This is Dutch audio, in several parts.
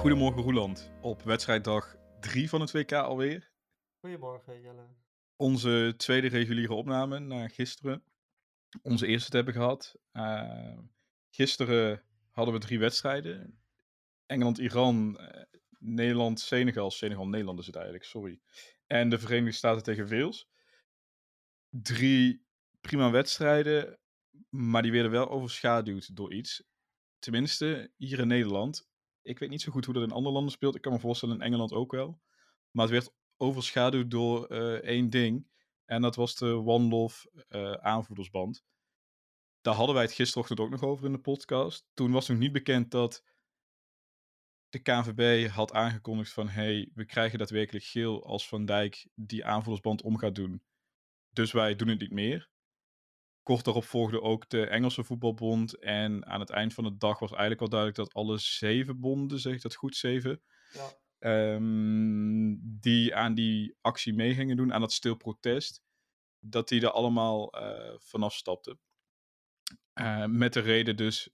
Goedemorgen Roeland, op wedstrijddag 3 van het WK alweer. Goedemorgen Jelle. Onze tweede reguliere opname na gisteren. Onze eerste te hebben gehad. Uh, gisteren hadden we drie wedstrijden. Engeland-Iran, uh, Nederland-Senegal. Senegal-Nederland is het eigenlijk, sorry. En de Verenigde Staten tegen Wales. Drie prima wedstrijden, maar die werden wel overschaduwd door iets. Tenminste, hier in Nederland. Ik weet niet zo goed hoe dat in andere landen speelt. Ik kan me voorstellen in Engeland ook wel. Maar het werd overschaduwd door uh, één ding. En dat was de One Love uh, aanvoerdersband. Daar hadden wij het gisterochtend ook nog over in de podcast. Toen was nog niet bekend dat de KNVB had aangekondigd van... hey, we krijgen daadwerkelijk geel als Van Dijk die aanvoerdersband om gaat doen. Dus wij doen het niet meer. Kort daarop volgde ook de Engelse voetbalbond. En aan het eind van de dag was eigenlijk al duidelijk dat alle zeven bonden, zeg ik dat goed, zeven... Ja. Um, die aan die actie mee gingen doen, aan dat stil protest, dat die er allemaal uh, vanaf stapten. Uh, met de reden dus,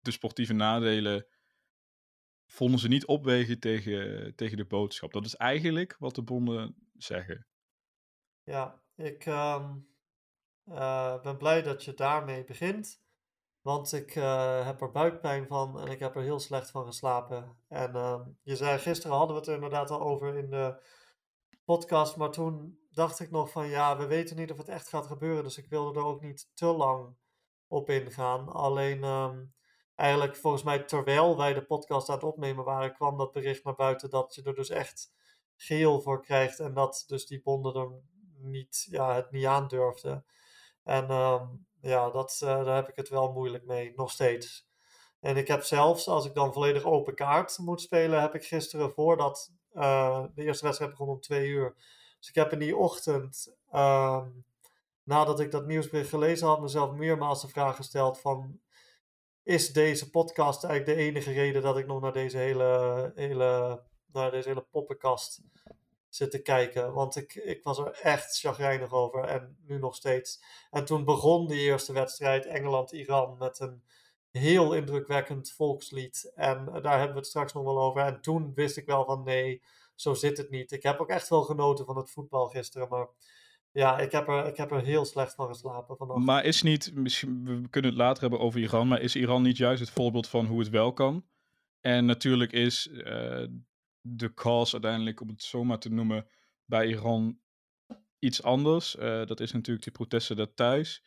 de sportieve nadelen vonden ze niet opwegen tegen, tegen de boodschap. Dat is eigenlijk wat de bonden zeggen. Ja, ik um, uh, ben blij dat je daarmee begint. Want ik uh, heb er buikpijn van en ik heb er heel slecht van geslapen. En uh, je zei gisteren hadden we het er inderdaad al over in de podcast. Maar toen dacht ik nog van ja, we weten niet of het echt gaat gebeuren. Dus ik wilde er ook niet te lang op ingaan. Alleen um, eigenlijk volgens mij terwijl wij de podcast aan het opnemen waren, kwam dat bericht naar buiten dat je er dus echt geel voor krijgt. En dat dus die bonden er niet, ja, het niet aandurfden. En um, ja, dat, uh, daar heb ik het wel moeilijk mee, nog steeds. En ik heb zelfs, als ik dan volledig open kaart moet spelen, heb ik gisteren voordat uh, de eerste wedstrijd begon om twee uur. Dus ik heb in die ochtend, uh, nadat ik dat nieuwsbericht gelezen had, mezelf meermaals de vraag gesteld van, is deze podcast eigenlijk de enige reden dat ik nog naar deze hele, hele, naar deze hele poppenkast zitten kijken. Want ik, ik was er echt chagrijnig over en nu nog steeds. En toen begon die eerste wedstrijd Engeland-Iran met een heel indrukwekkend volkslied. En daar hebben we het straks nog wel over. En toen wist ik wel van nee, zo zit het niet. Ik heb ook echt wel genoten van het voetbal gisteren, maar... Ja, ik heb, er, ik heb er heel slecht van geslapen vanaf. Maar is niet, misschien, we kunnen het later hebben over Iran, maar is Iran niet juist het voorbeeld van hoe het wel kan? En natuurlijk is uh, de cause uiteindelijk, om het zomaar te noemen, bij Iran iets anders. Uh, dat is natuurlijk die protesten daar thuis.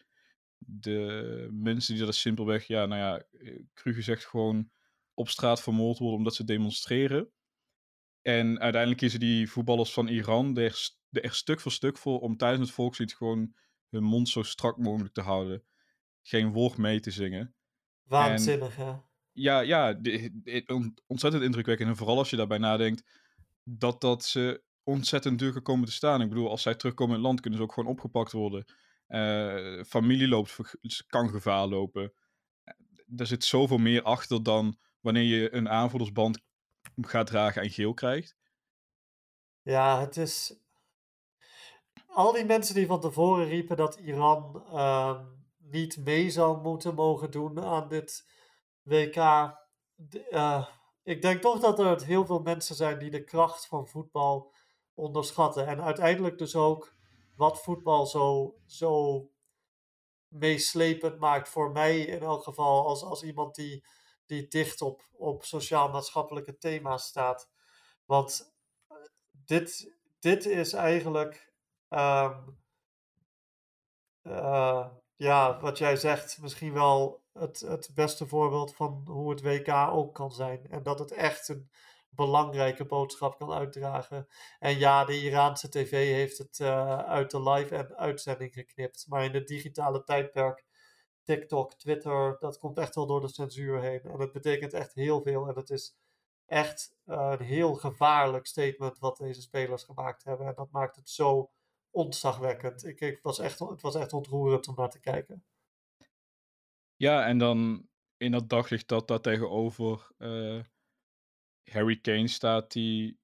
De mensen die dat simpelweg, ja, nou ja, cru gezegd gewoon op straat vermoord worden omdat ze demonstreren. En uiteindelijk kiezen die voetballers van Iran er, er stuk voor stuk voor om tijdens het volkslied gewoon hun mond zo strak mogelijk te houden. Geen woord mee te zingen. Waanzinnig, hè? Ja, ja ontzettend indrukwekkend. En vooral als je daarbij nadenkt dat dat ze ontzettend duur komen te staan. Ik bedoel, als zij terugkomen in het land, kunnen ze ook gewoon opgepakt worden. Uh, familie loopt, kan gevaar lopen. Er zit zoveel meer achter dan wanneer je een aanvoerdersband gaat dragen en geel krijgt. Ja, het is. Al die mensen die van tevoren riepen dat Iran uh, niet mee zou moeten mogen doen aan dit WK. Uh, ik denk toch dat er heel veel mensen zijn die de kracht van voetbal onderschatten. En uiteindelijk dus ook wat voetbal zo, zo meeslepend maakt. Voor mij in elk geval, als, als iemand die, die dicht op, op sociaal-maatschappelijke thema's staat. Want dit, dit is eigenlijk. Um, uh, ja, wat jij zegt, misschien wel het, het beste voorbeeld van hoe het WK ook kan zijn. En dat het echt een belangrijke boodschap kan uitdragen. En ja, de Iraanse tv heeft het uh, uit de live en uitzending geknipt. Maar in het digitale tijdperk, TikTok, Twitter, dat komt echt wel door de censuur heen. En dat betekent echt heel veel. En het is echt uh, een heel gevaarlijk statement wat deze spelers gemaakt hebben. En dat maakt het zo ontzagwekkend. Ik, ik was echt, het was echt ontroerend om naar te kijken. Ja, en dan in dat daglicht dat daar tegenover uh, Harry Kane staat, die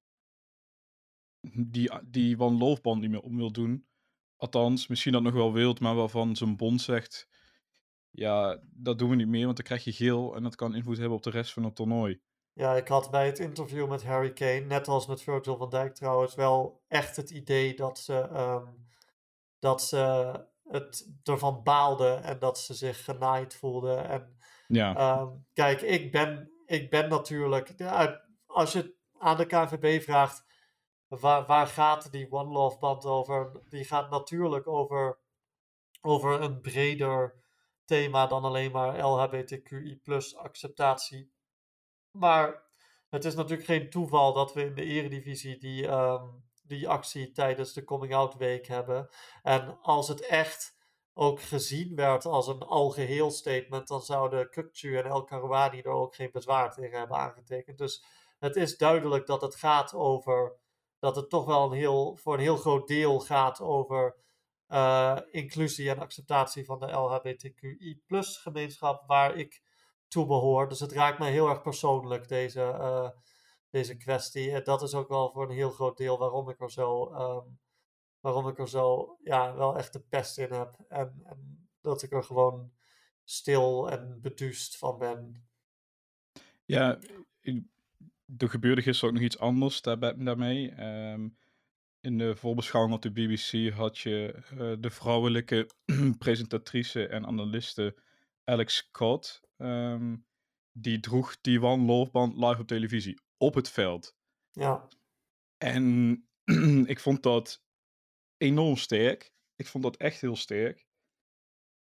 die, die Van Loofband niet meer om wil doen. Althans, misschien dat nog wel wilt, maar waarvan zijn bond zegt: Ja, dat doen we niet meer, want dan krijg je geel en dat kan invloed hebben op de rest van het toernooi. Ja, ik had bij het interview met Harry Kane, net als met Virgil van Dijk trouwens, wel echt het idee dat ze, ehm, dat ze het ervan baalden en dat ze zich genaaid voelden. En Ja, Ehm, kijk, ik ben, ik ben natuurlijk. ja, als je aan de KNVB vraagt. Waar, waar gaat die One Love band over? Die gaat natuurlijk over, over een breder thema dan alleen maar LHBTQI acceptatie. Maar het is natuurlijk geen toeval dat we in de Eredivisie die, ehm, die actie tijdens de Coming Out Week hebben. En als het echt ook gezien werd als een algeheel statement, dan zouden Kukcu en El Karouani er ook geen bezwaar tegen hebben aangetekend. Dus het is duidelijk dat het gaat over, dat het toch wel een heel, voor een heel groot deel gaat over uh, inclusie en acceptatie van de LHBTQI gemeenschap, waar ik toe behoor. Dus het raakt mij heel erg persoonlijk, deze, uh, deze kwestie. En dat is ook wel voor een heel groot deel waarom ik er zo um, waarom ik er zo ja, wel echt de pest in heb. En, dat ik er gewoon stil en beduust van ben. Ja, er gebeurde gisteren ook nog iets anders daarmee. Um, in de voorbeschouwing op de BBC had je uh, de vrouwelijke presentatrice en analiste Alex Scott. Um, die droeg die One Love Band live op televisie op het veld. Ja. En ik vond dat enorm sterk. Ik vond dat echt heel sterk.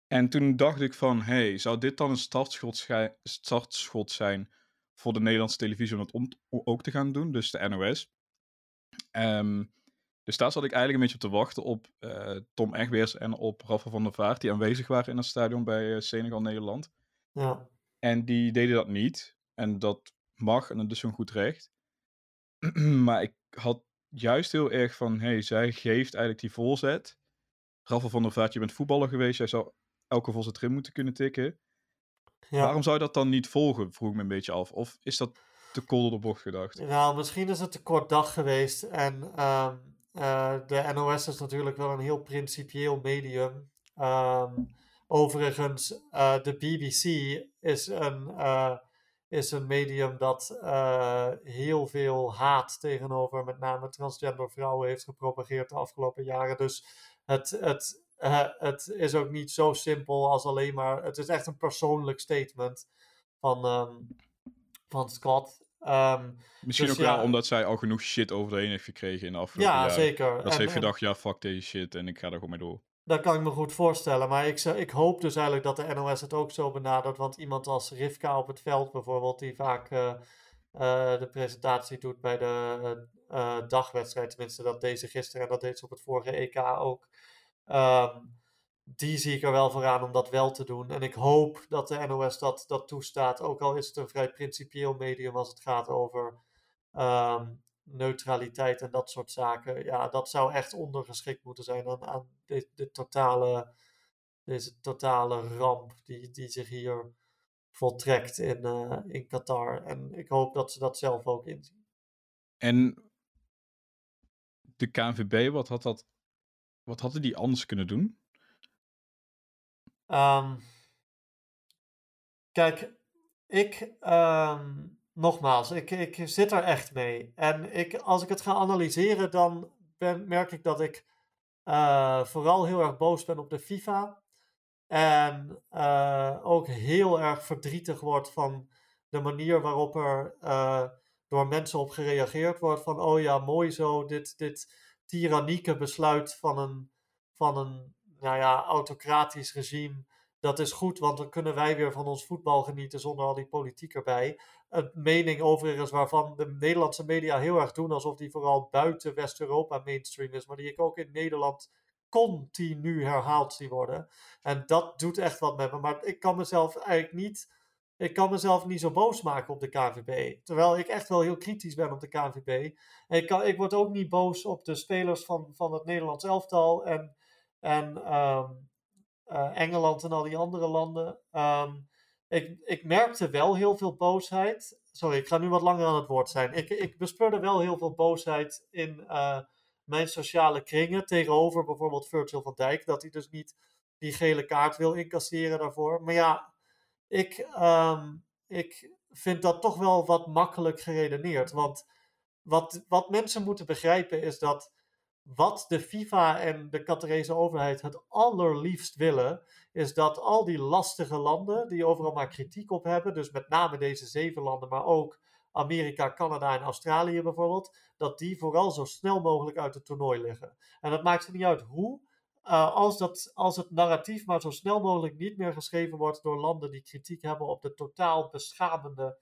En toen dacht ik van, hey, zou dit dan een startschot, startschot zijn voor de Nederlandse televisie om het om, ook te gaan doen, dus de NOS. Um, dus daar zat ik eigenlijk een beetje op te wachten op uh, Tom Egbeers en op Rafa van der Vaart, die aanwezig waren in het stadion bij uh, Senegal Nederland. Ja. En die deden dat niet. En dat mag en dat is een goed recht. maar ik had juist heel erg van, hey, zij geeft eigenlijk die voorzet. Rafa van der Vaart, je bent voetballer geweest, jij zou elke voorzet erin moeten kunnen tikken. Ja. Waarom zou je dat dan niet volgen, vroeg ik me een beetje af. Of is dat te kort door de bocht gedacht? Nou, misschien is het te kort dag geweest. En um, uh, de NOS is natuurlijk wel een heel principieel medium. Um, overigens, uh, de BBC is een... Is een medium dat uh, heel veel haat tegenover met name transgender vrouwen heeft gepropageerd de afgelopen jaren. Dus het, het, uh, het is ook niet zo simpel als alleen maar. Het is echt een persoonlijk statement van, um, van Scott. Um, Misschien dus, ook ja, wel omdat zij al genoeg shit over de heen heeft gekregen in de afgelopen ja, jaren. zeker. Dat en, ze heeft gedacht, ja, fuck deze shit en ik ga er gewoon mee door. Dat kan ik me goed voorstellen. Maar ik, ik hoop dus eigenlijk dat de NOS het ook zo benadert. Want iemand als Rivka op het veld bijvoorbeeld, die vaak uh, uh, de presentatie doet bij de uh, dagwedstrijd. Tenminste, dat deze gisteren en dat deed ze op het vorige EK ook. Um, die zie ik er wel voor aan om dat wel te doen. En ik hoop dat de NOS dat, dat toestaat. Ook al is het een vrij principieel medium als het gaat over um, neutraliteit en dat soort zaken. Ja, dat zou echt ondergeschikt moeten zijn aan, aan de, de totale, deze totale ramp die, die zich hier voltrekt in, uh, in Qatar. En ik hoop dat ze dat zelf ook inzien. En de KNVB, wat, had dat, wat hadden die anders kunnen doen? Um, kijk, ik um, nogmaals, ik, ik zit er echt mee. En ik, als ik het ga analyseren, dan merk ik dat ik uh, vooral heel erg boos ben op de FIFA. En uh, ook heel erg verdrietig word van de manier waarop er uh, door mensen op gereageerd wordt. Van, oh ja, mooi zo, dit, dit tyrannieke besluit van een, van een nou ja, autocratisch regime dat is goed, want dan kunnen wij weer van ons voetbal genieten zonder al die politiek erbij. Een mening overigens waarvan de Nederlandse media heel erg doen alsof die vooral buiten West-Europa mainstream is, maar die ik ook in Nederland continu herhaald zie worden. En dat doet echt wat met me. Maar ik kan mezelf eigenlijk niet. Ik kan mezelf niet zo boos maken op de KNVB. Terwijl ik echt wel heel kritisch ben op de KNVB. En ik, kan, ik word ook niet boos op de spelers van, van het Nederlands elftal. En, en um, uh, Engeland en al die andere landen. Um, ik, ik merkte wel heel veel boosheid. Sorry, ik ga nu wat langer aan het woord zijn. Ik, ik bespeurde wel heel veel boosheid in uh, mijn sociale kringen. Tegenover bijvoorbeeld Virgil van Dijk. Dat hij dus niet die gele kaart wil incasseren daarvoor. Maar ja, ik, um, ik, vind dat toch wel wat makkelijk geredeneerd. Want wat, wat mensen moeten begrijpen is dat wat de FIFA en de Qatarese overheid het allerliefst willen, is dat al die lastige landen, die overal maar kritiek op hebben, dus met name deze zeven landen, maar ook Amerika, Canada en Australië bijvoorbeeld, dat die vooral zo snel mogelijk uit het toernooi liggen. En dat maakt er niet uit hoe, uh, als, dat, als het narratief maar zo snel mogelijk niet meer geschreven wordt door landen die kritiek hebben op de totaal beschamende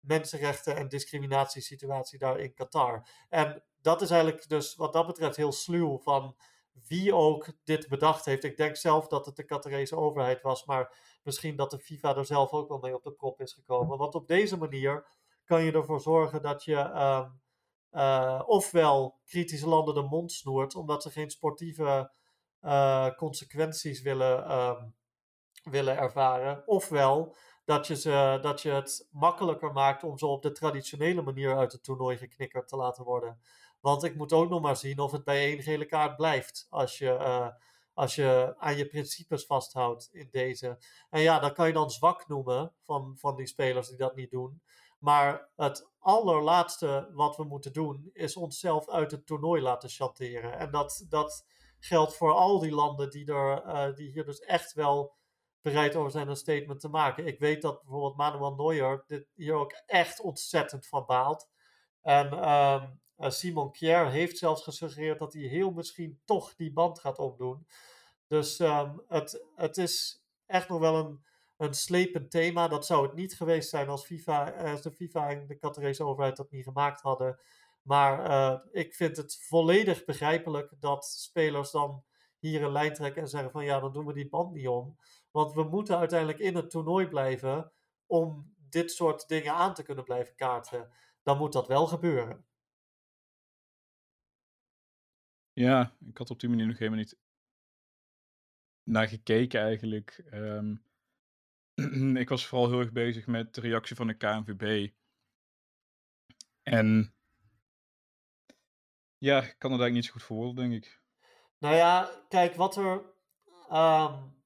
mensenrechten en discriminatiesituatie daar in Qatar. En dat is eigenlijk dus wat dat betreft heel sluw van wie ook dit bedacht heeft. Ik denk zelf dat het de Qatarese overheid was, maar misschien dat de FIFA er zelf ook wel mee op de prop is gekomen. Want op deze manier kan je ervoor zorgen dat je uh, uh, ofwel kritische landen de mond snoert, omdat ze geen sportieve uh, consequenties willen, uh, willen ervaren, ofwel dat je, ze, dat je het makkelijker maakt om ze op de traditionele manier uit het toernooi geknikkerd te laten worden. Want ik moet ook nog maar zien of het bij één gele kaart blijft. Als je, uh, als je aan je principes vasthoudt in deze. En ja, dat kan je dan zwak noemen van, van die spelers die dat niet doen. Maar het allerlaatste wat we moeten doen is onszelf uit het toernooi laten chanteren. En dat, dat geldt voor al die landen die, er, uh, die hier dus echt wel bereid over zijn een statement te maken. Ik weet dat bijvoorbeeld Manuel Neuer dit hier ook echt ontzettend van baalt. En uh, Simon Kier heeft zelfs gesuggereerd dat hij heel misschien toch die band gaat opdoen. Dus um, het, het is echt nog wel een, een slepend thema. Dat zou het niet geweest zijn als, FIFA, als de FIFA en de Qatarese overheid dat niet gemaakt hadden. Maar uh, ik vind het volledig begrijpelijk dat spelers dan hier een lijn trekken en zeggen van ja, dan doen we die band niet om. Want we moeten uiteindelijk in het toernooi blijven om dit soort dingen aan te kunnen blijven kaarten. Dan moet dat wel gebeuren. Ja, ik had op die manier nog helemaal niet naar gekeken eigenlijk. Um, ik was vooral heel erg bezig met de reactie van de KNVB. En ja, ik kan het eigenlijk niet zo goed verwoorden, denk ik. Nou ja, kijk, wat er um,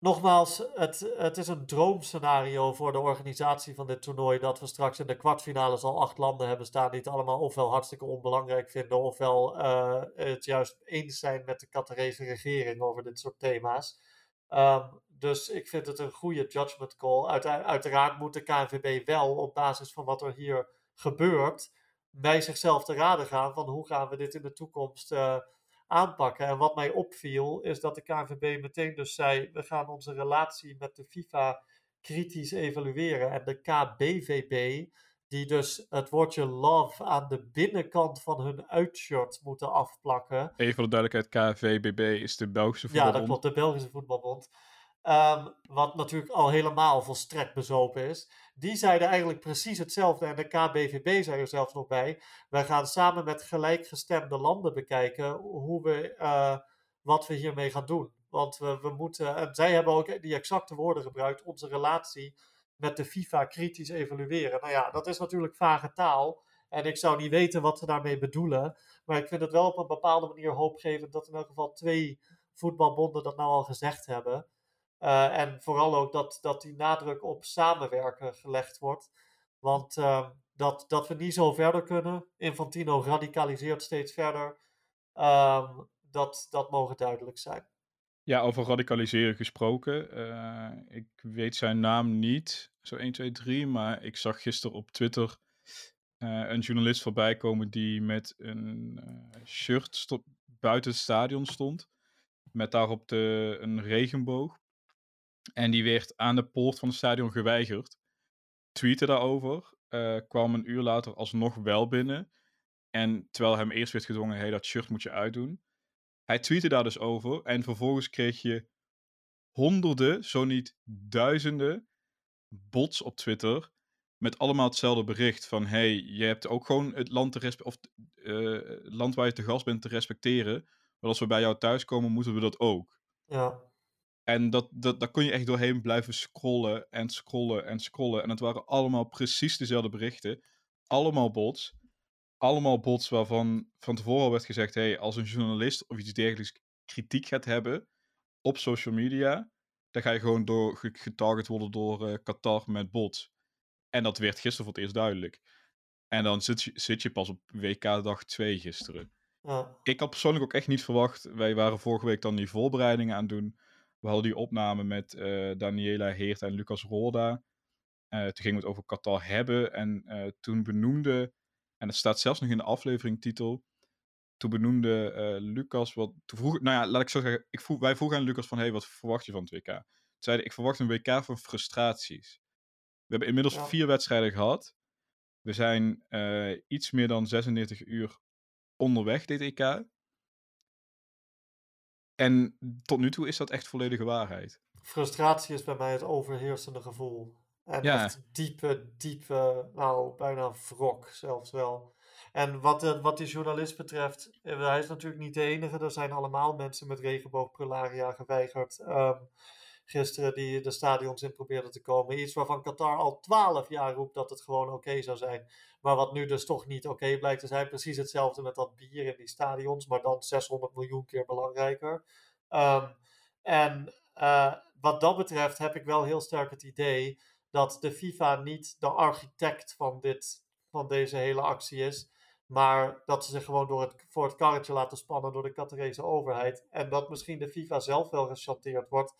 Nogmaals, het, het is een droomscenario voor de organisatie van dit toernooi. Dat we straks in de kwartfinales al acht landen hebben staan die het allemaal ofwel hartstikke onbelangrijk vinden, ofwel uh, het juist eens zijn met de Qatarese regering over dit soort thema's. Um, dus ik vind het een goede judgment call. uiteraard moet de KNVB wel op basis van wat er hier gebeurt, bij zichzelf te raden gaan van hoe gaan we dit in de toekomst uh, aanpakken. En wat mij opviel, is dat de KNVB meteen dus zei: we gaan onze relatie met de FIFA kritisch evalueren. En de KBVB, die dus het woordje love aan de binnenkant van hun uitshirt moeten afplakken. Even voor de duidelijkheid: KVBB is de Belgische voetbalbond. Ja, dat klopt, de Belgische voetbalbond. Um, wat natuurlijk al helemaal volstrekt bezopen is. Die zeiden eigenlijk precies hetzelfde. En de KBVB zei er zelfs nog bij. Wij gaan samen met gelijkgestemde landen bekijken hoe we, uh, wat we hiermee gaan doen. Want we, we moeten, en zij hebben ook die exacte woorden gebruikt, onze relatie met de FIFA kritisch evalueren. Nou ja, dat is natuurlijk vage taal. En ik zou niet weten wat ze daarmee bedoelen. Maar ik vind het wel op een bepaalde manier hoopgevend dat in elk geval twee voetbalbonden dat nou al gezegd hebben. Uh, en vooral ook dat, dat die nadruk op samenwerken gelegd wordt. Want uh, dat, dat we niet zo verder kunnen. Infantino radicaliseert steeds verder. Um, dat, dat mogen duidelijk zijn. Ja, over radicaliseren gesproken. Uh, ik weet zijn naam niet, zo 1, 2, 3. Maar ik zag gisteren op Twitter een journalist voorbij komen die met een shirt buiten het stadion stond. Met daarop de, een regenboog. En die werd aan de poort van het stadion geweigerd. Tweette daarover. Uh, kwam een uur later alsnog wel binnen. En terwijl hem eerst werd gedwongen, hey, dat shirt moet je uitdoen. Hij tweette daar dus over. En vervolgens kreeg je honderden, zo niet duizenden bots op Twitter. Met allemaal hetzelfde bericht van, hey, je hebt ook gewoon het land, te of, uh, land waar je te gast bent te respecteren. Maar als we bij jou thuis komen, moeten we dat ook. Ja. En dat, dat, daar kon je echt doorheen blijven scrollen en scrollen en scrollen. En het waren allemaal precies dezelfde berichten. Allemaal bots. Allemaal bots waarvan van tevoren al werd gezegd: hey, als een journalist of iets dergelijks kritiek gaat hebben op social media, dan ga je gewoon door, getarget worden door uh, Qatar met bots. En dat werd gisteren voor het eerst duidelijk. En dan zit je, zit je pas op WK dag 2 gisteren. Ja. Ik had persoonlijk ook echt niet verwacht. Wij waren vorige week dan die voorbereidingen aan het doen. We hadden die opname met uh, Daniela Heert en Lucas Roda. Uh, toen gingen we het over Qatar hebben. En uh, toen benoemde, en het staat zelfs nog in de afleveringtitel. Toen benoemde Lucas wat. Toen vroeg, nou ja, laat ik zo zeggen. Ik vroeg, wij vroegen aan Lucas van: hey, wat verwacht je van het WK? Toen zeiden ik verwacht een WK van frustraties. We hebben inmiddels ja. vier wedstrijden gehad. We zijn iets meer dan 36 uur onderweg, dit EK. En tot nu toe is dat echt volledige waarheid. Frustratie is bij mij het overheersende gevoel. En ja. echt diepe, diepe, nou, bijna wrok zelfs wel. En wat, de, wat die journalist betreft, hij is natuurlijk niet de enige. Er zijn allemaal mensen met regenboogprularia geweigerd. Um, gisteren die de stadions in probeerden te komen. Iets waarvan Qatar al twaalf jaar roept dat het gewoon oké zou zijn. Maar wat nu dus toch niet oké blijkt te zijn. Precies hetzelfde met dat bier in die stadions, maar dan 600 miljoen keer belangrijker. Um, en uh, wat dat betreft heb ik wel heel sterk het idee dat de FIFA niet de architect van, dit, van deze hele actie is. Maar dat ze zich gewoon door het, voor het karretje laten spannen door de Qatarese overheid. En dat misschien de FIFA zelf wel gechanteerd wordt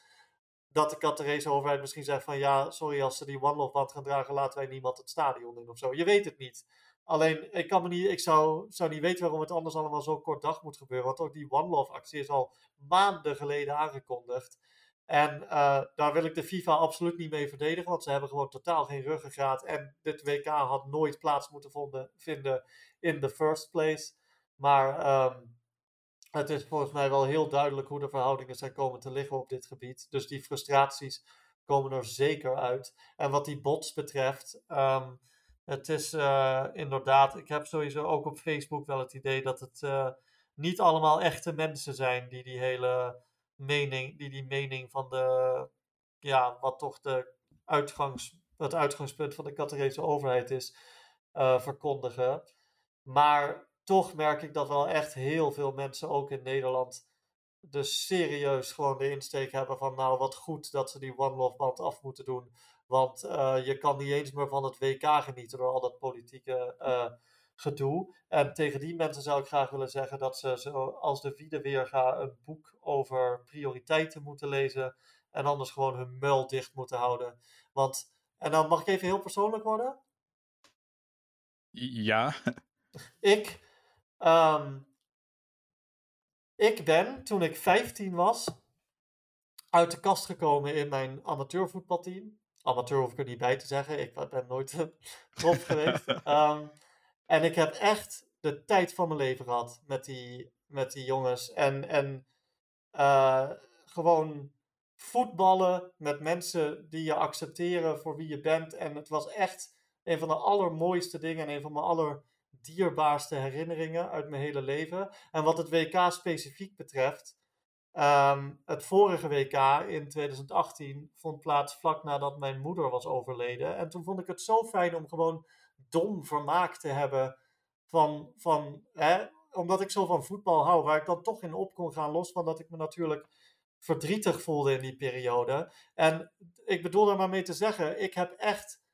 dat de Qatarese overheid misschien zegt van ja, sorry, als ze die One Love band gaan dragen, laten wij niemand het stadion in of zo. Je weet het niet. Alleen, ik, kan me niet, ik zou, zou niet weten waarom het anders allemaal zo kort dag moet gebeuren. Want ook die One Love actie is al maanden geleden aangekondigd. En uh, daar wil ik de FIFA absoluut niet mee verdedigen, want ze hebben gewoon totaal geen ruggengraat. En dit WK had nooit plaats moeten vinden in the first place. Maar um, het is volgens mij wel heel duidelijk hoe de verhoudingen zijn komen te liggen op dit gebied. Dus die frustraties komen er zeker uit. En wat die bots betreft, um, het is uh, inderdaad, ik heb sowieso ook op Facebook wel het idee dat het uh, niet allemaal echte mensen zijn die die hele mening, die die mening van de, ja, wat toch de uitgangs, het uitgangspunt van de Qatarese overheid is, uh, verkondigen. Maar toch merk ik dat wel echt heel veel mensen, ook in Nederland, dus serieus gewoon de insteek hebben van nou wat goed dat ze die One Love band af moeten doen. Want uh, je kan niet eens meer van het WK genieten door al dat politieke uh, gedoe. En tegen die mensen zou ik graag willen zeggen dat ze zo als de Wiede Weerga een boek over prioriteiten moeten lezen. En anders gewoon hun muil dicht moeten houden. Want, en dan mag ik even heel persoonlijk worden? Ja. Ik Um, ik ben, toen ik 15 was, uit de kast gekomen in mijn amateurvoetbalteam. Amateur hoef ik er niet bij te zeggen, ik ben nooit prof geweest. Um, en ik heb echt de tijd van mijn leven gehad met die, met die jongens. En, en uh, gewoon voetballen met mensen die je accepteren voor wie je bent. En het was echt een van de allermooiste dingen en een van mijn aller dierbaarste herinneringen uit mijn hele leven. En wat het WK specifiek betreft, um, het vorige WK in 2018 vond plaats vlak nadat mijn moeder was overleden. En toen vond ik het zo fijn om gewoon dom vermaak te hebben van, van hè, omdat ik zo van voetbal hou, waar ik dan toch in op kon gaan, los van dat ik me natuurlijk verdrietig voelde in die periode. En ik bedoel daar maar mee te zeggen, ik heb echt.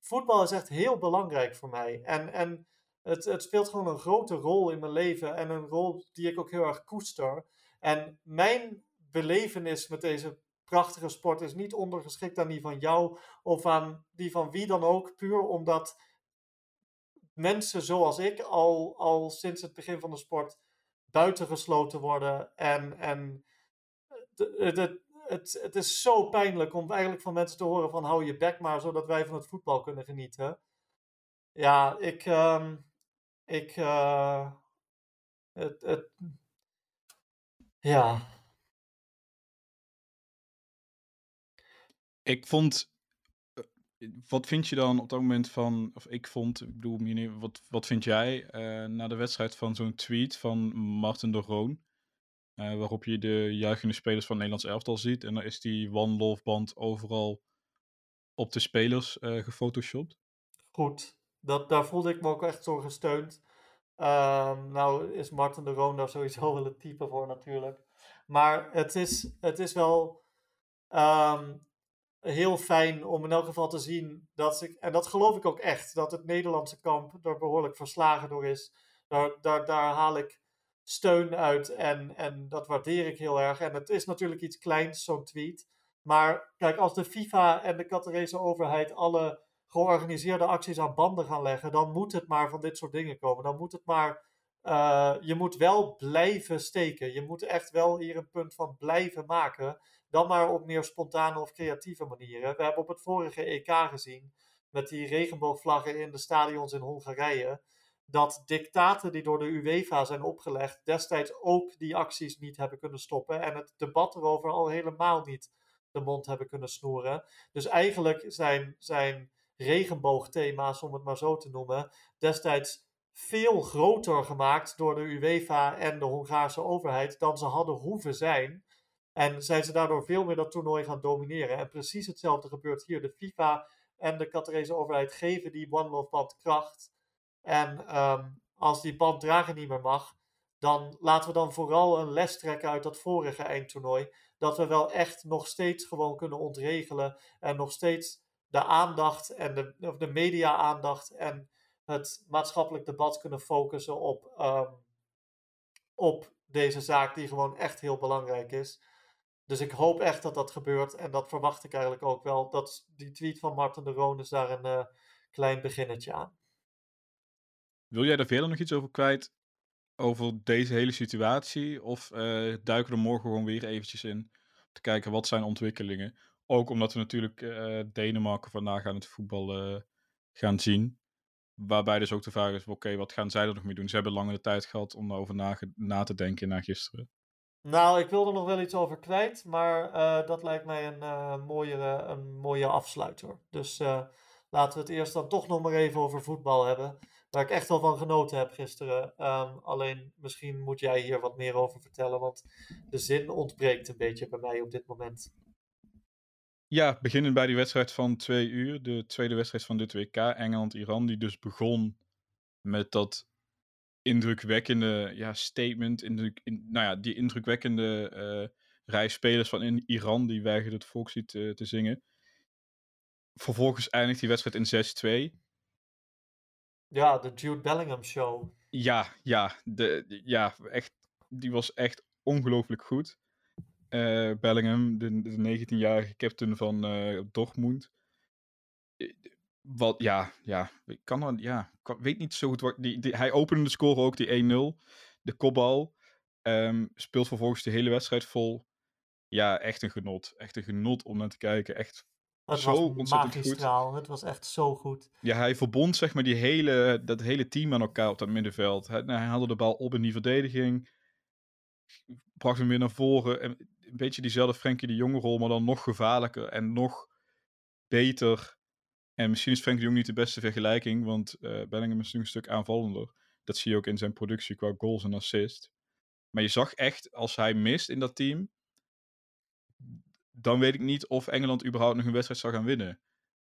Voetbal is echt heel belangrijk voor mij. En, en het, het speelt gewoon een grote rol in mijn leven en een rol die ik ook heel erg koester. En mijn belevenis met deze prachtige sport is niet ondergeschikt aan die van jou of aan die van wie dan ook, puur omdat mensen zoals ik al, al sinds het begin van de sport buitengesloten worden. En, en het, het, het, het is zo pijnlijk om eigenlijk van mensen te horen van hou je bek maar, zodat wij van het voetbal kunnen genieten. Ja, ik, um, ik, uh, het, het, ja. Ik vond, eh, wat vind je dan op dat moment van, of ik vond, ik bedoel, wat, wat vind jij uh, na de wedstrijd van zo'n tweet van Martin de Roon? Uh, waarop je de juichende spelers van het Nederlands elftal ziet. En dan is die One Love band overal op de spelers uh, gefotoshopt. Goed, dat, daar voelde ik me ook echt zo gesteund. Um, nou is Martin de Roon daar sowieso wel het type voor natuurlijk. Maar het is, het is wel... ehm, heel fijn om in elk geval te zien dat ik, en dat geloof ik ook echt, dat het Nederlandse kamp er behoorlijk verslagen door is. Daar, daar, daar haal ik steun uit en, en dat waardeer ik heel erg. En het is natuurlijk iets kleins, zo'n tweet. Maar kijk, als de FIFA en de Qatarese overheid alle georganiseerde acties aan banden gaan leggen, dan moet het maar van dit soort dingen komen. Dan moet het maar. Uh, je moet wel blijven steken. Je moet echt wel hier een punt van blijven maken. Dan maar op meer spontane of creatieve manieren. We hebben op het vorige EK gezien, met die regenboogvlaggen in de stadions in Hongarije, dat dictaten die door de UEFA zijn opgelegd, destijds ook die acties niet hebben kunnen stoppen. En het debat erover al helemaal niet de mond hebben kunnen snoeren. Dus eigenlijk zijn, zijn regenboogthema's, om het maar zo te noemen, destijds veel groter gemaakt door de UEFA en de Hongaarse overheid dan ze hadden hoeven zijn. En zijn ze daardoor veel meer dat toernooi gaan domineren. En precies hetzelfde gebeurt hier. De FIFA en de Qatarese overheid geven die One Love band kracht. En ehm, als die band dragen niet meer mag, dan laten we dan vooral een les trekken uit dat vorige eindtoernooi. Dat we wel echt nog steeds gewoon kunnen ontregelen. En nog steeds de aandacht en de, of de media-aandacht en het maatschappelijk debat kunnen focussen op, ehm, op deze zaak, die gewoon echt heel belangrijk is. Dus ik hoop echt dat dat gebeurt en dat verwacht ik eigenlijk ook wel. Dat die tweet van Martin de Roon is daar een uh, klein beginnetje aan. Wil jij daar verder nog iets over kwijt? Over deze hele situatie? Of uh, duiken we er morgen gewoon weer eventjes in? Te kijken wat zijn ontwikkelingen? Ook omdat we natuurlijk uh, Denemarken vandaag aan het voetbal gaan zien. Waarbij dus ook de vraag is, oké, wat gaan zij er nog mee doen? Ze hebben lange de tijd gehad om erover na, te denken na gisteren. Nou, ik wil er nog wel iets over kwijt, maar uh, dat lijkt mij een, uh, mooie, een mooie afsluiter. Dus laten we het eerst dan toch nog maar even over voetbal hebben. Waar ik echt wel van genoten heb gisteren. Um, alleen misschien moet jij hier wat meer over vertellen, want de zin ontbreekt een beetje bij mij op dit moment. Ja, beginnen bij die wedstrijd van twee uur. De tweede wedstrijd van dit WK, Engeland-Iran. Die dus begon met dat indrukwekkende ja, statement. Indruk, in, nou ja, die indrukwekkende uh, rij spelers van in Iran. Die weigerden het volkslied te, te zingen. Vervolgens eindigt die wedstrijd in 6-2. Ja, de Jude Bellingham show. Ja, ja, de, ja echt, die was echt ongelooflijk goed. Uh, Bellingham, de, de 19-jarige captain van uh, Dortmund. Wat, ja, ja, ik kan dan, ja, weet niet zo goed wat. Die, die, hij opende de score ook, die 1-0. De kopbal. Um, speelt vervolgens de hele wedstrijd vol. Ja, echt een genot. Echt een genot om naar te kijken. Echt het zo was ontzettend magistraal. goed. Het was echt zo goed. Ja, hij verbond zeg maar die hele, dat hele team aan elkaar op dat middenveld. Hij, hij haalde de bal op in die verdediging. Bracht hem weer naar voren. En een beetje diezelfde Frenkie de Jonge rol, maar dan nog gevaarlijker en nog beter. En misschien is Frenkie de Jong niet de beste vergelijking, want uh, Bellingham is een stuk aanvallender. Dat zie je ook in zijn productie qua goals en assist. Maar je zag echt, als hij mist in dat team, dan weet ik niet of Engeland überhaupt nog een wedstrijd zou gaan winnen.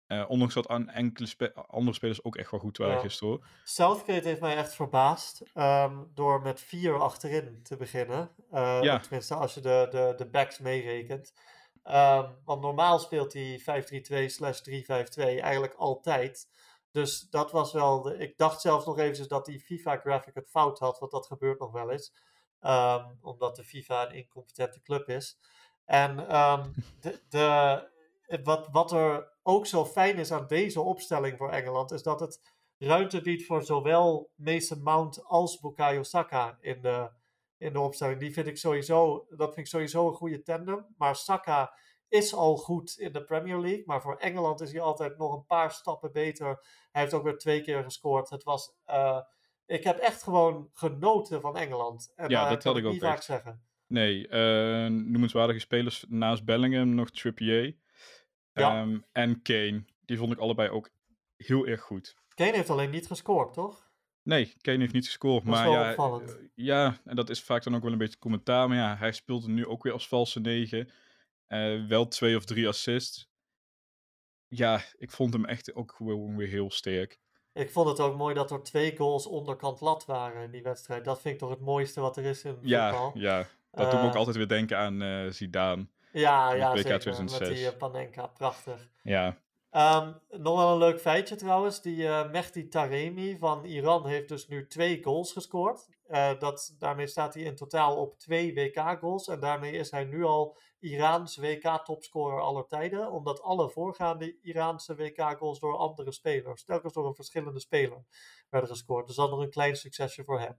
Uh, ondanks dat aan enkele spe andere spelers ook echt wel goed waren ja. gisteren hoor. Southgate heeft mij echt verbaasd um, door met vier achterin te beginnen. Uh, ja. Tenminste, als je de, de, de backs meerekent. Um, want normaal speelt hij 5-3-2 slash 3-5-2 eigenlijk altijd. Dus dat was wel. De, ik dacht zelfs nog eventjes dat die FIFA-graphic het fout had, want dat gebeurt nog wel eens. Um, omdat de FIFA een incompetente club is. En de, de, wat, wat er ook zo fijn is aan deze opstelling voor Engeland, is dat het ruimte biedt voor zowel Mason Mount als Bukayo Saka in de, in de opstelling. Die vind ik sowieso, dat vind ik sowieso een goede tandem. Maar Saka is al goed in de Premier League. Maar voor Engeland is hij altijd nog een paar stappen beter. Hij heeft ook weer twee keer gescoord. Het was, uh, ik heb echt gewoon genoten van Engeland. En ja, uh, dat had ik ook niet vaak zeggen. Nee, uh, noemenswaardige spelers naast Bellingham nog Trippier. Ja. Um, en Kane. Die vond ik allebei ook heel erg goed. Kane heeft alleen niet gescoord, toch? Nee, Kane heeft niet gescoord. Dat is maar wel ja, opvallend. uh, ja, en dat is vaak dan ook wel een beetje commentaar. Maar ja, hij speelde nu ook weer als valse negen. Uh, wel twee of drie assists. Ja, ik vond hem echt ook gewoon weer heel sterk. Ik vond het ook mooi dat er twee goals onderkant lat waren in die wedstrijd. Dat vind ik toch het mooiste wat er is in Ja, voetbal. ja. Dat doet me ook Eh, altijd weer denken aan eh Zidane. Ja, Met ja zeker. Met 2006. die eh, Panenka, prachtig. Ja, Ehm, nog wel een leuk feitje trouwens. Die eh Mehdi Taremi van Iran heeft dus nu twee goals gescoord. Eh, dat, daarmee staat hij in totaal op twee WK-goals. En daarmee is hij nu al Iraans WK-topscorer aller tijden. Omdat alle voorgaande Iraanse WK-goals door andere spelers, telkens door een verschillende speler, werden gescoord. Dus dat nog een klein succesje voor hem.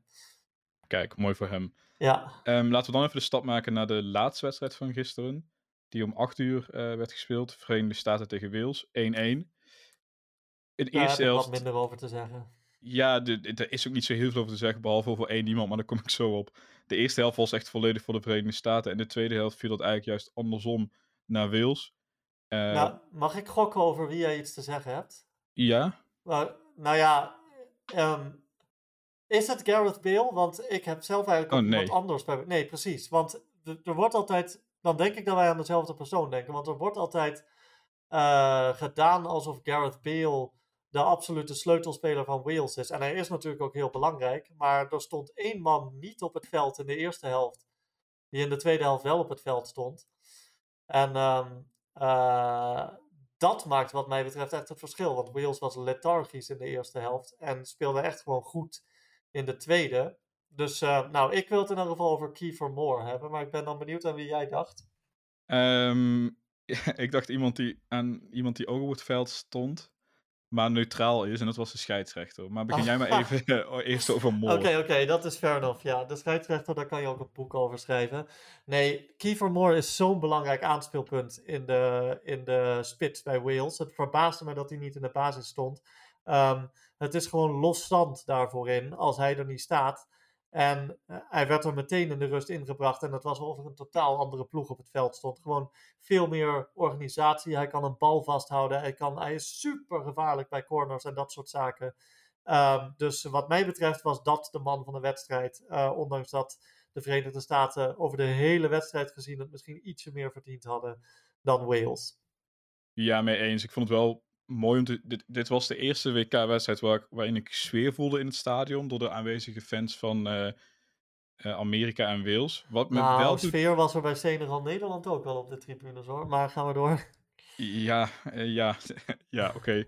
Kijk, mooi voor hem. Ja, Ehm, laten we dan even de stap maken naar de laatste wedstrijd van gisteren. Die om 8 uur eh, werd gespeeld. Verenigde Staten tegen Wales. 1-1. In de heb eerste ik wat helft. minder over te zeggen. Ja, er is ook niet zo heel veel over te zeggen. Behalve over één iemand. Maar daar kom ik zo op. De eerste helft was echt volledig voor de Verenigde Staten. En de tweede helft viel dat eigenlijk juist andersom naar Wales. Eh, nou, mag ik gokken over wie jij iets te zeggen hebt? ja. Maar, nou ja, ehm, is het Gareth Bale? Want ik heb zelf eigenlijk Oh, nee. anders bij. Nee, precies. Want er er wordt altijd. Dan denk ik dat wij aan dezelfde persoon denken. Want er wordt altijd eh, gedaan alsof Gareth Bale de absolute sleutelspeler van Wales is. En hij is natuurlijk ook heel belangrijk. Maar er stond één man niet op het veld in de eerste helft. Die in de tweede helft wel op het veld stond. En ehm, eh, dat maakt wat mij betreft echt het verschil. Want Wales was lethargisch in de eerste helft. En speelde echt gewoon goed in de tweede. Dus eh, nou, ik wil het in ieder geval over Kiefer Moore hebben. Maar ik ben dan benieuwd aan wie jij dacht. Ehm, ik dacht iemand die, aan iemand die ook op het veld stond. Maar neutraal is. En dat was de scheidsrechter. Maar begin jij maar Ah. even eerst over Moore. Oké, oké, dat is fair enough. Ja, de scheidsrechter, daar kan je ook een boek over schrijven. Nee, Kiefer Moore is zo'n belangrijk aanspeelpunt in de, in de spits bij Wales. Het verbaasde me dat hij niet in de basis stond. Ehm, het is gewoon losstand daarvoor in als hij er niet staat. En eh, hij werd er meteen in de rust ingebracht. En het was alsof er een totaal andere ploeg op het veld stond. Gewoon veel meer organisatie. Hij kan een bal vasthouden. Hij, kan, hij is super gevaarlijk bij corners en dat soort zaken. Ehm, dus wat mij betreft was dat de man van de wedstrijd. Eh, ondanks dat de Verenigde Staten over de hele wedstrijd gezien het misschien ietsje meer verdiend hadden dan Wales. Ja, mee eens. Ik vond het wel mooi om te... Dit, dit was de eerste WK-wedstrijd waar, ik- waarin ik sfeer voelde in het stadion door de aanwezige fans van eh, eh, Amerika en Wales. Wat me Nou, wel doet... sfeer was er bij Senegal Nederland ook wel op de tribunes hoor. Maar gaan we door. Ja, eh, ja, ja, oké.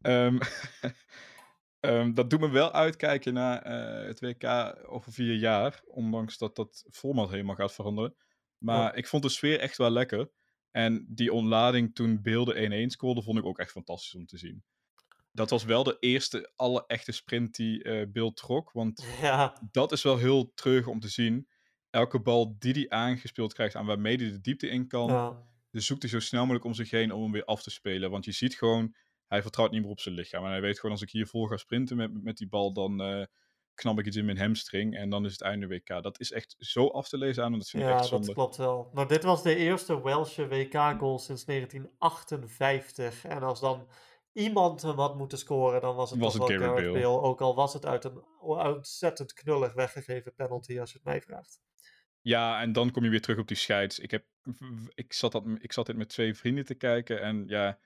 Ehm, ehm, dat doet me wel uitkijken naar het WK over vier jaar, ondanks dat dat format helemaal gaat veranderen. Maar Ja. ik vond de sfeer echt wel lekker. En die ontlading toen beelden 1-1 scoorde, vond ik ook echt fantastisch om te zien. Dat was wel de eerste alle echte sprint die eh Beeld trok, want Ja, dat is wel heel treurig om te zien. Elke bal die hij aangespeeld krijgt aan waarmee hij de diepte in kan, ja. dus zoekt hij zo snel mogelijk om zich heen om hem weer af te spelen. Want je ziet gewoon, hij vertrouwt niet meer op zijn lichaam. En hij weet gewoon, als ik hier vol ga sprinten met, met die bal, dan eh knap ik iets in mijn hamstring. En dan is het einde WK. Dat is echt zo af te lezen aan dat vind ik Ja, echt zonde. dat klopt wel. Maar dit was de eerste Welsche WK-goal sinds 1958. En als dan iemand hem had moeten scoren, dan was het Was toch het Gareth Bale. Bale. Ook al was het uit een ontzettend knullig weggegeven penalty, als je het mij vraagt. Ja, en dan kom je weer terug op die scheids. Ik, heb, ik, zat dat, ik zat dit met twee vrienden te kijken en ja,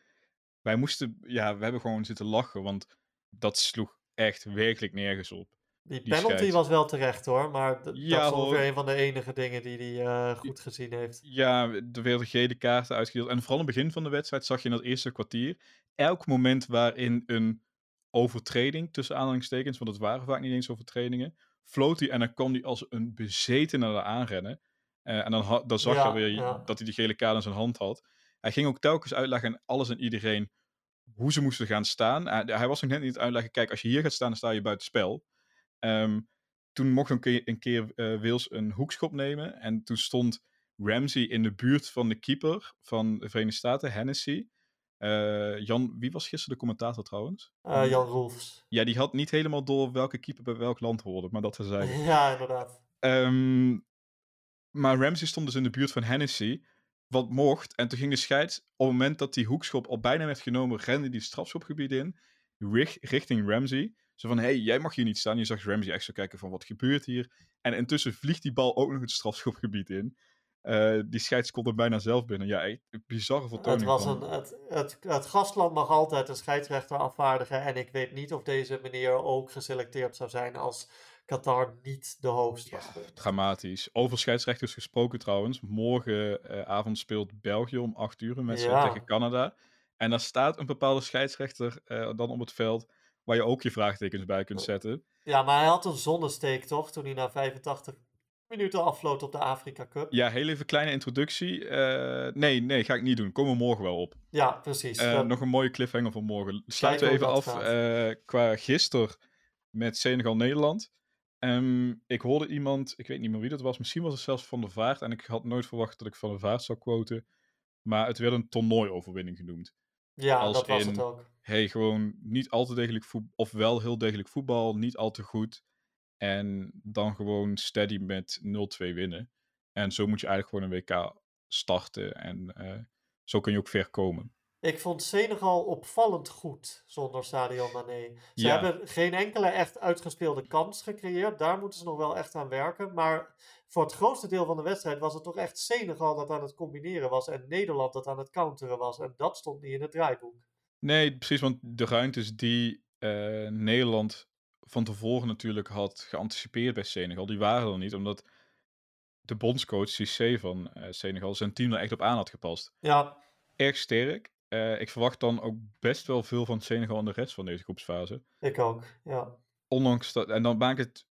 wij moesten, ja, we hebben gewoon zitten lachen, want dat sloeg echt werkelijk nergens op. Die penalty was wel terecht hoor, maar Ja, dat is ongeveer hoor. een van de enige dingen die hij eh, goed gezien heeft. Ja, er werden gele kaarten uitgedeeld. En vooral in het begin van de wedstrijd zag je in dat eerste kwartier... elk moment waarin een overtreding, tussen aanhalingstekens... want het waren vaak niet eens overtredingen... floot hij en dan kwam hij als een bezetene naar aanrennen. Eh, en dan, ha- dan zag Ja, je weer ja. dat hij die gele kaart in zijn hand had. Hij ging ook telkens uitleggen aan alles en iedereen... hoe ze moesten gaan staan. Hij, hij was nog net niet uitleggen... kijk, als je hier gaat staan, dan sta je buiten spel. Ehm, toen mocht een keer, een keer eh, Wales een hoekschop nemen. En toen stond Ramsey in de buurt van de keeper van de Verenigde Staten, Hennessy. Eh, Jan, wie was gisteren de commentator trouwens? Eh, Jan Roelfs. Ja, die had niet helemaal door welke keeper bij welk land hoorde, maar dat terzijde. Ja, inderdaad. Ehm, maar Ramsey stond dus in de buurt van Hennessy, wat mocht. En toen ging de scheids, op het moment dat die hoekschop al bijna werd genomen, rende die strafschopgebied in, richting Ramsey. Zo van, hé, hey, jij mag hier niet staan. Je zag Ramsey echt zo kijken van, wat gebeurt hier? En intussen vliegt die bal ook nog het strafschopgebied in. Eh, die scheids komt er bijna zelf binnen. Ja, echt een bizarre Het, vertoning was van... een, het, het, het gastland mag altijd een scheidsrechter afvaardigen. En ik weet niet of deze meneer ook geselecteerd zou zijn als Qatar niet de host was. Dramatisch. Over scheidsrechters gesproken trouwens. Morgenavond speelt België om 8 uur een wedstrijd Ja. tegen Canada. En daar staat een bepaalde scheidsrechter eh, dan op het veld waar je ook je vraagtekens bij kunt zetten. Ja, maar hij had een zonnesteek toch, toen hij na 85 minuten afvloot op de Afrika Cup. Ja, heel even kleine introductie. Eh, nee, nee, ga ik niet doen. Komen we morgen wel op. Ja, precies. Eh, nog een mooie cliffhanger voor morgen. Sluiten we even af eh, qua gisteren met Senegal-Nederland. Ehm, ik hoorde iemand, ik weet niet meer wie dat was, misschien was het zelfs Van der Vaart. En ik had nooit verwacht dat ik Van der Vaart zou quoten. Maar het werd een toernooioverwinning genoemd. Ja, als dat was in- het ook. Hey, gewoon niet al te degelijk voetbal, of wel heel degelijk voetbal, niet al te goed. En dan gewoon steady met 0-2 winnen. En zo moet je eigenlijk gewoon een WK starten. En eh, zo kun je ook ver komen. Ik vond Senegal opvallend goed zonder Sadio Mané. Ze Ja. hebben geen enkele echt uitgespeelde kans gecreëerd. Daar moeten ze nog wel echt aan werken. Maar voor het grootste deel van de wedstrijd was het toch echt Senegal dat aan het combineren was. En Nederland dat aan het counteren was. En dat stond niet in het draaiboek. Nee, precies, want de ruimtes die eh, Nederland van tevoren natuurlijk had geanticipeerd bij Senegal, die waren er niet, omdat de bondscoach Cissé van eh, Senegal zijn team er echt op aan had gepast. Ja, Erg sterk. Eh, ik verwacht dan ook best wel veel van Senegal in de rest van deze groepsfase. ik ook. Ja. Ondanks dat, en dan maakt het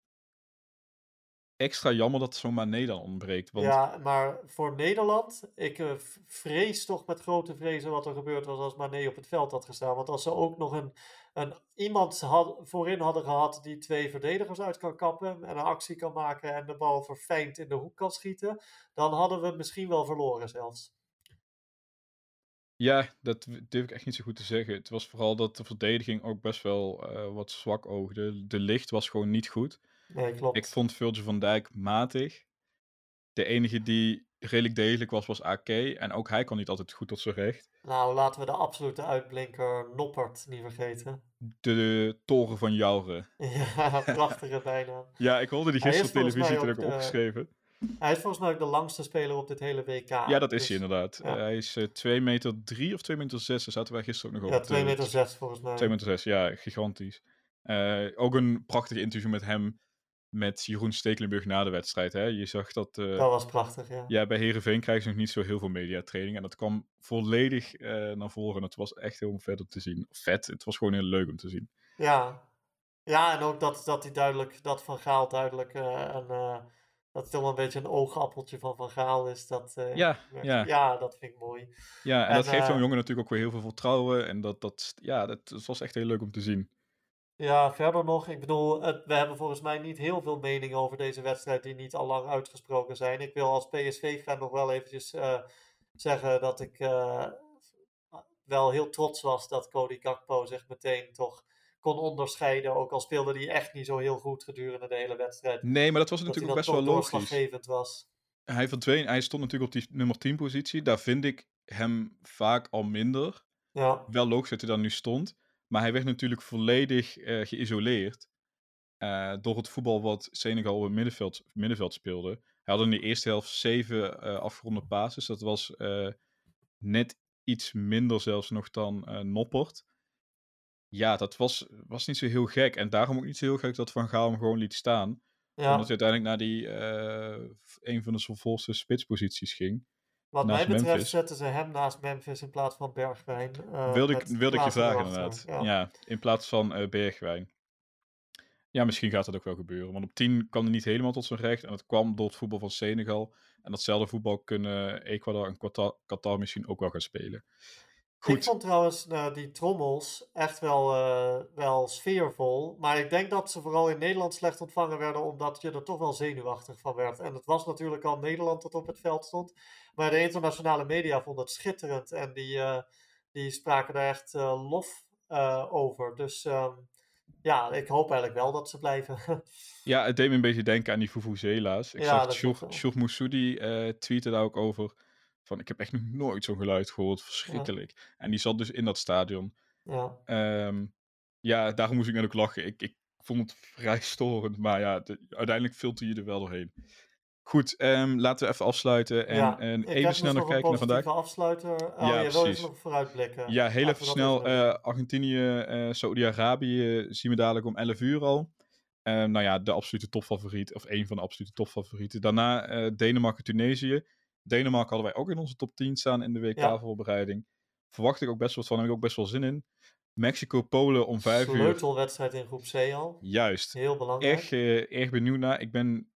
extra jammer dat Mané dan ontbreekt. Want Ja, maar voor Nederland, ik eh, vrees toch met grote vrezen wat er gebeurd was als Mané op het veld had gestaan. Want als ze ook nog een, een, iemand had, voorin hadden gehad die twee verdedigers uit kan kappen en een actie kan maken en de bal verfijnd in de hoek kan schieten, dan hadden we misschien wel verloren zelfs. Ja, dat durf ik echt niet zo goed te zeggen. Het was vooral dat de verdediging ook best wel eh, wat zwak oogde. De licht was gewoon niet goed. Nee, klopt. Ik vond Virgil van Dijk matig. De enige die redelijk degelijk was, was AK. En ook hij kwam niet altijd goed tot zijn recht. Nou, laten we de absolute uitblinker Noppert niet vergeten. De, toren van Jouren. Ja, prachtige bijnaam. Ja, ik hoorde die gisteren op televisie toen ook ook de- opgeschreven. Hij is volgens mij ook de langste speler op dit hele WK. Ja, dat is Dus- hij inderdaad. ja. Hij is eh 2 meter 3 of 2 meter 6. Daar zaten wij gisteren ook nog Ja, op. 2 te- meter 6 volgens mij. 2 meter 6, ja, gigantisch. Eh, ook een prachtig interview met hem, met Jeroen Stekelenburg na de wedstrijd. Hè? Je zag dat, eh, Dat was prachtig, ja. ja, bij Herenveen krijgen ze nog niet zo heel veel mediatraining. En dat kwam volledig eh, naar voren. En het was echt heel vet om te zien. Vet, het was gewoon heel leuk om te zien. Ja, ja en ook dat, dat hij duidelijk, dat Van Gaal duidelijk eh, eh, dat het wel een beetje een oogappeltje van Van Gaal is. Dat, Ja, ja. ja, dat vind ik mooi. Ja, en, En, dat geeft zo'n jongen natuurlijk ook weer heel veel vertrouwen. En dat, dat, ja, dat, dat was echt heel leuk om te zien. Ja, verder nog, ik bedoel, het, we hebben volgens mij niet heel veel meningen over deze wedstrijd die niet al lang uitgesproken zijn. Ik wil als PSV-fan nog wel eventjes eh, zeggen dat ik eh, wel heel trots was dat Cody Gakpo zich meteen toch kon onderscheiden. Ook al speelde hij echt niet zo heel goed gedurende de hele wedstrijd. Nee, maar dat was natuurlijk ook best wel logisch. was. Hij verdween, hij stond natuurlijk op die nummer 10 positie. Daar vind ik hem vaak al minder. Ja, Wel logisch dat hij daar nu stond. Maar hij werd natuurlijk volledig eh, geïsoleerd. eh, door het voetbal wat Senegal op het middenveld, middenveld speelde. Hij had in de eerste helft zeven eh, afgeronde passes. Dat was net iets minder zelfs nog dan Noppert. Ja, dat was, was niet zo heel gek. En daarom ook niet zo heel gek dat Van Gaal hem gewoon liet staan. ja. Omdat hij uiteindelijk naar die, een van de volste spitsposities ging. Wat mij betreft Memphis. zetten ze hem naast Memphis in plaats van Bergwijn. eh, wilde ik, wilde ik je vragen inderdaad. Ja. Ja. in plaats van eh, Bergwijn. Ja, misschien gaat dat ook wel gebeuren. Want op 10 kwam hij niet helemaal tot zijn recht. En dat kwam door het voetbal van Senegal. En datzelfde voetbal kunnen Ecuador en Qatar, Qatar misschien ook wel gaan spelen. Ik Goed, vond trouwens eh, die trommels echt wel, eh, wel sfeervol. Maar ik denk dat ze vooral in Nederland slecht ontvangen werden, omdat je er toch wel zenuwachtig van werd. En het was natuurlijk al Nederland dat op het veld stond. Maar de internationale media vonden het schitterend. En die, eh, die spraken daar echt lof over. Dus ehm, ja, ik hoop eigenlijk wel dat ze blijven. ja, het deed me een beetje denken aan die Vuvuzela's. Ik Ja, zag. Shur Moussoudi tweeten daar ook over. Van, ik heb echt nog nooit zo'n geluid gehoord. Verschrikkelijk. En die zat dus in dat stadion. ja. Ehm, ja, daarom moest ik net ook lachen. Ik, ik vond het vrij storend, maar ja, de- uiteindelijk filter je er wel doorheen. Goed, ehm, laten we even afsluiten en, ja, en even snel dus nog kijken naar vandaag. afsluiter. Oh, Ja, je wil even nog vooruitblikken. Ja, heel even snel. eh, Argentinië, eh Saoedi-Arabië zien we dadelijk om 11 uur al. Uh, nou ja, de absolute topfavoriet, of een van de absolute topfavorieten. Daarna uh, Denemarken-Tunesië. Denemarken hadden wij ook in onze top 10 staan in de WK-voorbereiding. Verwacht ik ook best wel van, heb ik ook best wel zin in. Mexico-Polen om vijf uur. Sleutelwedstrijd in groep C al. Juist. Heel belangrijk. Erg, uh, erg benieuwd naar. Ik ben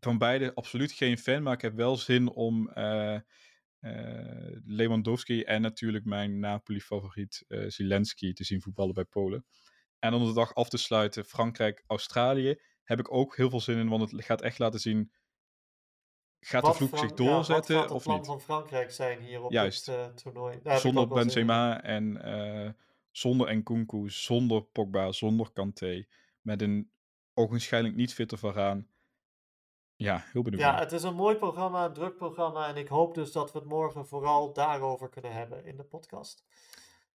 van beide absoluut geen fan, maar ik heb wel zin om Lewandowski en natuurlijk mijn Napoli-favoriet Zelensky te zien voetballen bij Polen. En om de dag af te sluiten, Frankrijk-Australië. Heb ik ook heel veel zin in, want het gaat echt laten zien. Gaat de vloek zich doorzetten ja, of niet? het van Frankrijk zijn hier op Juist. dit uh, toernooi? Daar zonder Benzema en uh, zonder Nkunku, zonder Pogba, zonder Kanté. Met een ogenschijnlijk niet fitte Varaan. Ja, heel benieuwd. Ja, het is een mooi programma, een druk programma. En ik hoop dus dat we het morgen vooral daarover kunnen hebben in de podcast.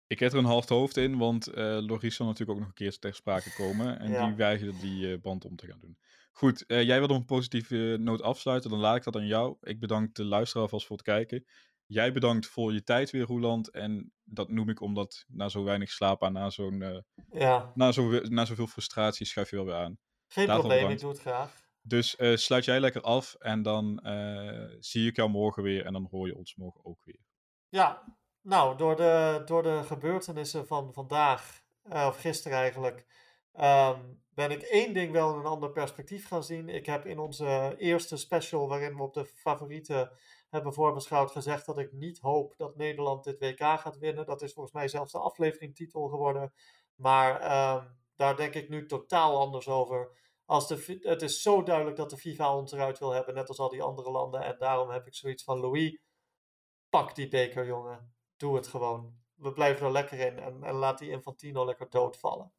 Ik heb er een half hoofd in, want uh, Loris zal natuurlijk ook nog een keer ter sprake komen. En ja. die weigerde die uh, band om te gaan doen. Goed, uh, jij wilde op een positieve noot afsluiten, dan laat ik dat aan jou. Ik bedank de luisteraar alvast voor het kijken. Jij bedankt voor je tijd weer, Roeland. En dat noem ik omdat na zo weinig slaap aan, na, zo'n, ja. na, zo, na zoveel frustratie, schuif je wel weer aan. Geen probleem, bedankt. ik doe het graag. Dus sluit jij lekker af en dan zie ik jou morgen weer en dan hoor je ons morgen ook weer. Ja, nou, door de, door de gebeurtenissen van vandaag, of gisteren eigenlijk, um, ben ik één ding wel in een ander perspectief gaan zien. Ik heb in onze eerste special, waarin we op de favorieten hebben voorbeschouwd, gezegd dat ik niet hoop dat Nederland dit WK gaat winnen. Dat is volgens mij zelfs de afleveringtitel geworden. Maar um, daar denk ik nu totaal anders over. Als de, het is zo duidelijk dat de FIFA ons eruit wil hebben, net als al die andere landen. En daarom heb ik zoiets van Louis, pak die beker, jongen doe het gewoon. We blijven er lekker in en laat die Infantino lekker doodvallen.